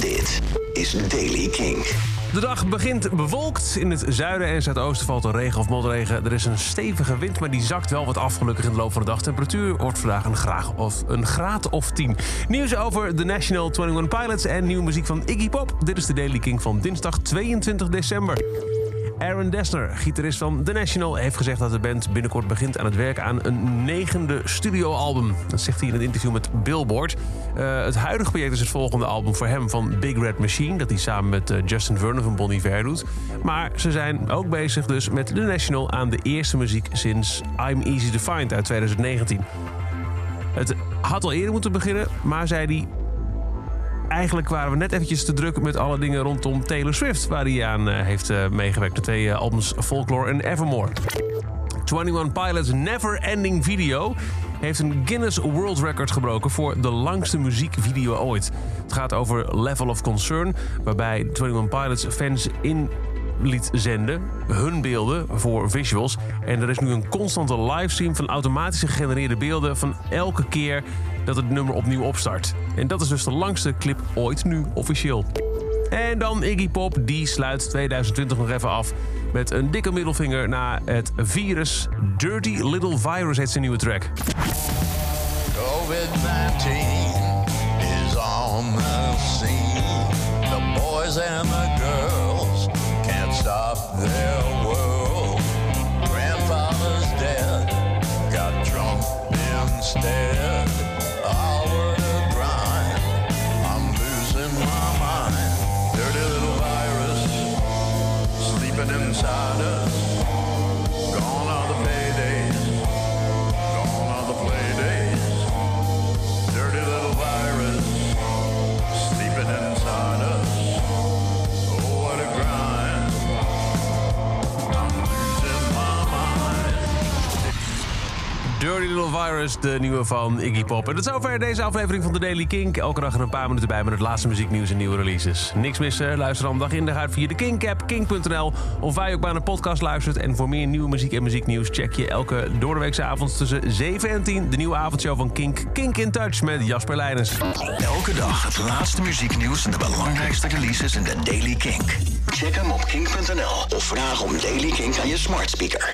Dit is Daily King. De dag begint bewolkt. In het zuiden en zuidoosten valt er regen of motregen. Er is een stevige wind, maar die zakt wel wat af gelukkig in de loop van de dag. Temperatuur wordt vandaag een, graag of, een graad of 10. Nieuws over The National 21 Pilots en nieuwe muziek van Iggy Pop. Dit is de Daily King van dinsdag 22 december. Aaron Dessner, gitarist van The National, heeft gezegd dat de band binnenkort begint aan het werk aan een negende studioalbum. Dat zegt hij in een interview met Billboard. Uh, het huidige project is het volgende album voor hem van Big Red Machine, dat hij samen met uh, Justin Vernon van Bon Iver doet. Maar ze zijn ook bezig dus met The National aan de eerste muziek sinds I'm Easy to Find uit 2019. Het had al eerder moeten beginnen, maar zei hij eigenlijk waren we net eventjes te druk met alle dingen rondom Taylor Swift, waar hij aan uh, heeft uh, meegewerkt. De twee uh, albums Folklore en Evermore. 21 Pilots Never Ending Video heeft een Guinness World Record gebroken voor de langste muziekvideo ooit. Het gaat over Level of Concern, waarbij 21 Pilots fans in liet zenden, hun beelden voor visuals. En er is nu een constante livestream van automatisch gegenereerde beelden van elke keer dat het nummer opnieuw opstart. En dat is dus de langste clip ooit nu officieel. En dan Iggy Pop, die sluit 2020 nog even af met een dikke middelvinger naar het virus. Dirty Little Virus heet zijn nieuwe track. COVID-19 inside us. Dirty Little Virus, de nieuwe van Iggy Pop. En tot zover deze aflevering van de Daily Kink. Elke dag er een paar minuten bij met het laatste muzieknieuws en nieuwe releases. Niks missen, luister dan dag in dag uit via de Kink-app, kink.nl... of waar je ook bij een podcast luistert. En voor meer nieuwe muziek en muzieknieuws... check je elke doordeweekse avond tussen 7 en 10... de nieuwe avondshow van Kink, Kink in Touch met Jasper Leijners. Elke dag het laatste muzieknieuws en de belangrijkste releases in de Daily Kink. Check hem op kink.nl of vraag om Daily Kink aan je smart speaker.